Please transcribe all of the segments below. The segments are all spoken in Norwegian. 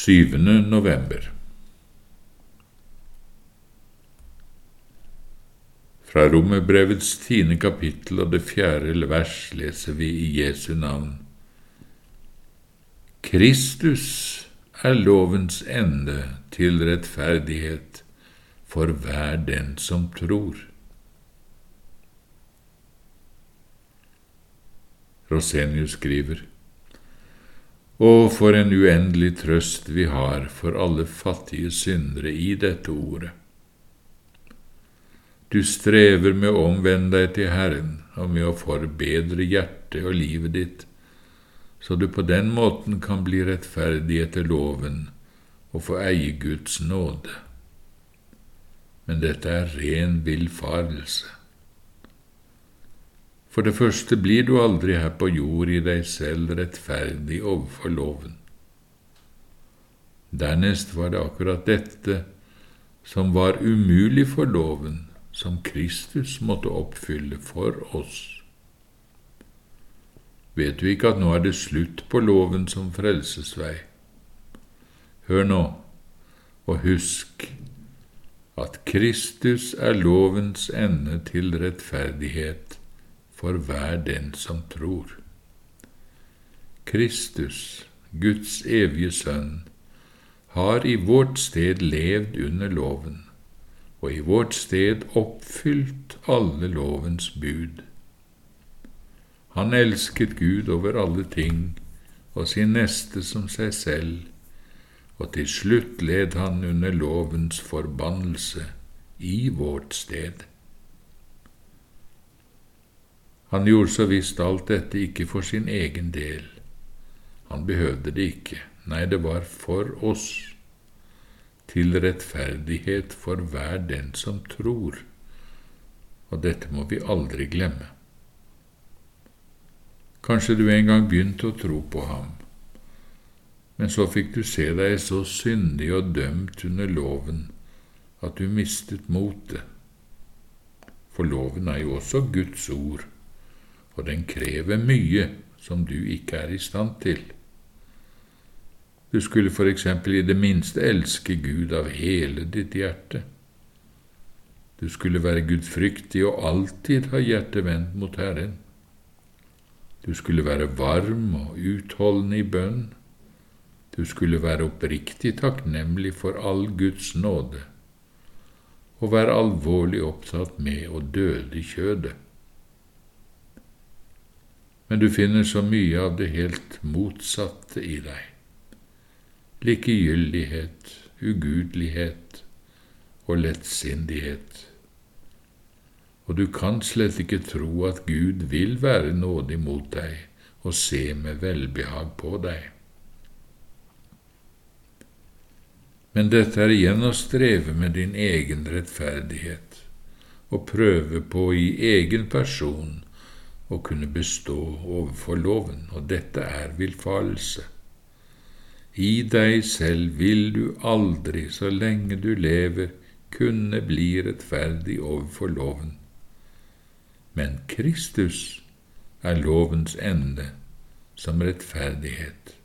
7. november. Fra Romerbrevets tiende kapittel og det fjerde vers leser vi i Jesu navn. Kristus er lovens ende til rettferdighet for hver den som tror. Rosenius skriver og for en uendelig trøst vi har for alle fattige syndere i dette ordet. Du strever med å omvende deg til Herren og med å forbedre hjertet og livet ditt, så du på den måten kan bli rettferdig etter loven og få eie Guds nåde. Men dette er ren villfarelse. For det første blir du aldri her på jord i deg selv rettferdig overfor loven. Dernest var det akkurat dette som var umulig for loven, som Kristus måtte oppfylle for oss. Vet du ikke at nå er det slutt på loven som frelsesvei? Hør nå, og husk at Kristus er lovens ende til rettferdighet for hver den som tror. Kristus, Guds evige Sønn, har i vårt sted levd under loven, og i vårt sted oppfylt alle lovens bud. Han elsket Gud over alle ting og sin neste som seg selv, og til slutt led han under lovens forbannelse i vårt sted. Han gjorde så visst alt dette ikke for sin egen del. Han behøvde det ikke, nei, det var for oss, til rettferdighet for hver den som tror, og dette må vi aldri glemme. Kanskje du en gang begynte å tro på ham, men så fikk du se deg så syndig og dømt under loven at du mistet motet. For loven er jo også Guds ord, og den krever mye som du ikke er i stand til. Du skulle for eksempel i det minste elske Gud av hele ditt hjerte. Du skulle være gudfryktig og alltid ha hjertet vendt mot Herren. Du skulle være varm og utholdende i bønn. Du skulle være oppriktig takknemlig for all Guds nåde, og være alvorlig opptatt med å døde kjødet men du finner så mye av det helt motsatte i deg. Likegyldighet, ugudelighet og lettsindighet. Og du kan slett ikke tro at Gud vil være nådig mot deg og se med velbehag på deg. Men dette er igjen å streve med din egen rettferdighet og prøve på i egen person å kunne bestå overfor loven, og dette er villfarelse. I deg selv vil du aldri, så lenge du lever, kunne bli rettferdig overfor loven. Men Kristus er lovens ende som rettferdighet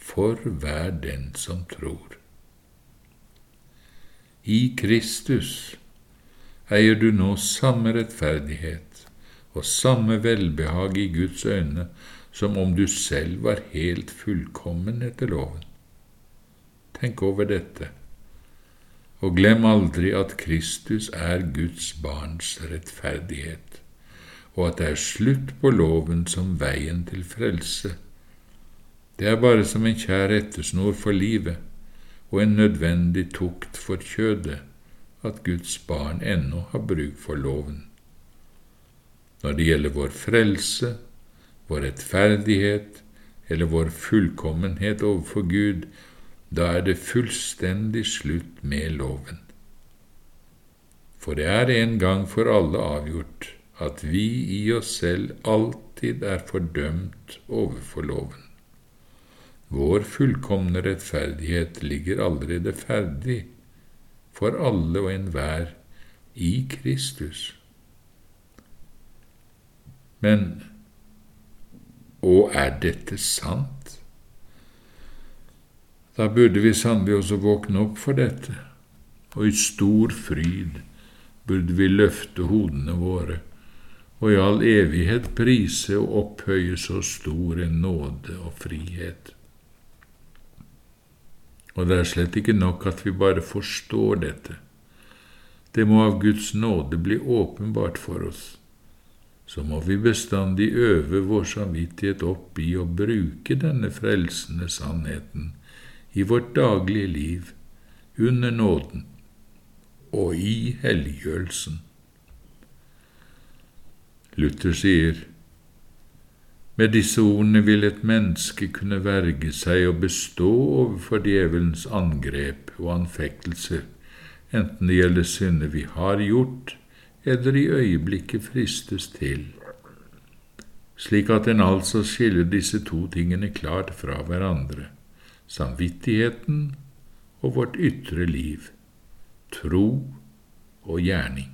for hver den som tror. I Kristus eier du nå samme rettferdighet og samme velbehag i Guds øyne som om du selv var helt fullkommen etter loven. Tenk over dette, og glem aldri at Kristus er Guds barns rettferdighet, og at det er slutt på loven som veien til frelse. Det er bare som en kjær rettesnor for livet og en nødvendig tukt for kjødet at Guds barn ennå har bruk for loven. Når det gjelder vår frelse, vår rettferdighet eller vår fullkommenhet overfor Gud, da er det fullstendig slutt med loven. For det er en gang for alle avgjort at vi i oss selv alltid er fordømt overfor loven. Vår fullkomne rettferdighet ligger allerede ferdig for alle og enhver i Kristus. Men og er dette sant? Da burde vi sannelig også våkne opp for dette, og i stor fryd burde vi løfte hodene våre og i all evighet prise og opphøye så stor en nåde og frihet. Og det er slett ikke nok at vi bare forstår dette. Det må av Guds nåde bli åpenbart for oss. Så må vi bestandig øve vår samvittighet opp i å bruke denne frelsende sannheten i vårt daglige liv, under nåden og i helliggjørelsen. Luther sier, med disse ordene vil et menneske kunne verge seg og bestå overfor djevelens angrep og anfektelser, enten det gjelder synder vi har gjort, eller i øyeblikket fristes til, slik at en altså skiller disse to tingene klart fra hverandre, samvittigheten og vårt ytre liv, tro og gjerning.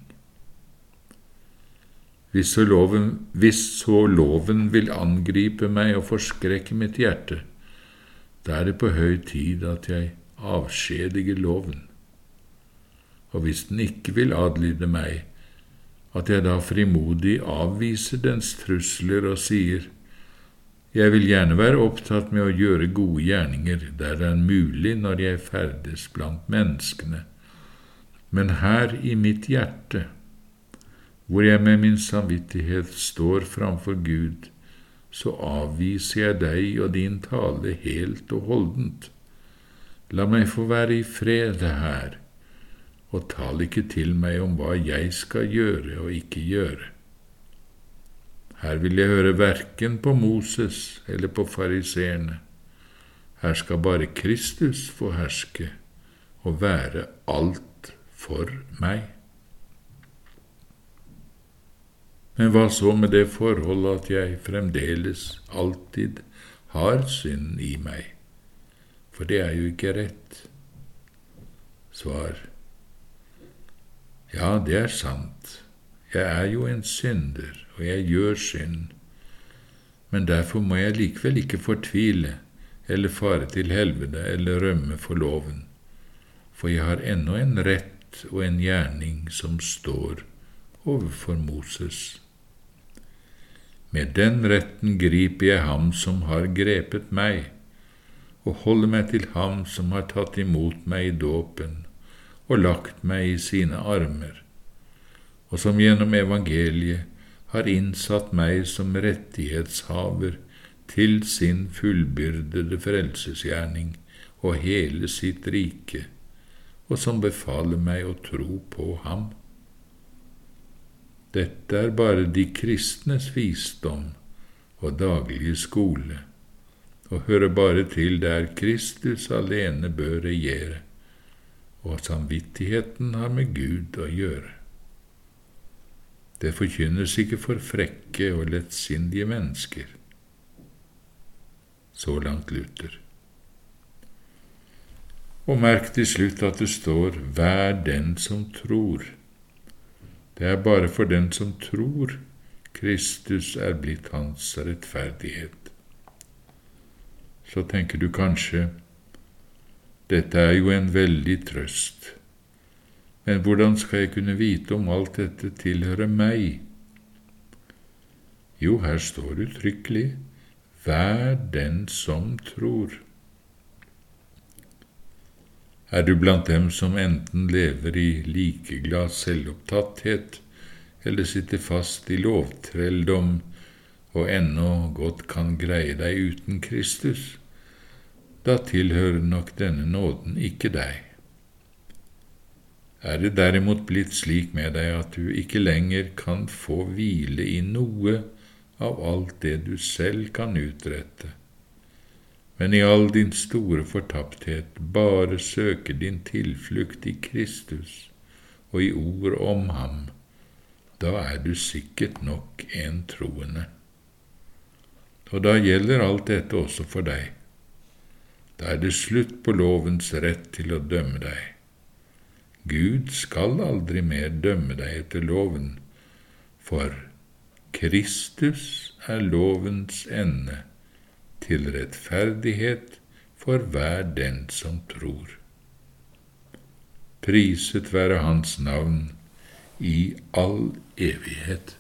Hvis så, loven, hvis så loven vil angripe meg og forskrekke mitt hjerte, da er det på høy tid at jeg avskjediger loven. Og hvis den ikke vil adlyde meg, at jeg da frimodig avviser dens trusler og sier, jeg vil gjerne være opptatt med å gjøre gode gjerninger der det er mulig når jeg ferdes blant menneskene, men her i mitt hjerte, hvor jeg med min samvittighet står framfor Gud, så avviser jeg deg og din tale helt og holdent. La meg få være i fred her, og tal ikke til meg om hva jeg skal gjøre og ikke gjøre. Her vil jeg høre verken på Moses eller på fariseerne. Her skal bare Kristus få herske og være alt for meg. Men hva så med det forholdet at jeg fremdeles alltid har synd i meg? For det er jo ikke rett. Svar. Ja, det er sant. Jeg er jo en synder, og jeg gjør synd. Men derfor må jeg likevel ikke fortvile eller fare til helvete eller rømme for loven, for jeg har ennå en rett og en gjerning som står overfor Moses. Med den retten griper jeg ham som har grepet meg, og holder meg til ham som har tatt imot meg i dåpen og lagt meg i sine armer, og som gjennom evangeliet har innsatt meg som rettighetshaver til sin fullbyrdede frelsesgjerning og hele sitt rike, og som befaler meg å tro på ham. Dette er bare de kristnes visdom og daglige skole, og hører bare til der Kristus alene bør regjere, og at samvittigheten har med Gud å gjøre. Det forkynnes ikke for frekke og lettsindige mennesker. Så langt Luther. Og merk til slutt at det står Vær den som tror. Det er bare for den som tror Kristus er blitt hans rettferdighet. Så tenker du kanskje dette er jo en veldig trøst, men hvordan skal jeg kunne vite om alt dette tilhører meg? Jo, her står uttrykkelig Vær den som tror. Er du blant dem som enten lever i likeglad selvopptatthet eller sitter fast i lovtrelldom og ennå godt kan greie deg uten Kristus, da tilhører nok denne nåden ikke deg. Er det derimot blitt slik med deg at du ikke lenger kan få hvile i noe av alt det du selv kan utrette, men i all din store fortapthet bare søker din tilflukt i Kristus og i ord om ham, da er du sikkert nok en troende. Og da gjelder alt dette også for deg. Da er det slutt på lovens rett til å dømme deg. Gud skal aldri mer dømme deg etter loven, for Kristus er lovens ende til rettferdighet, for hver den som tror. Priset være Hans navn i all evighet.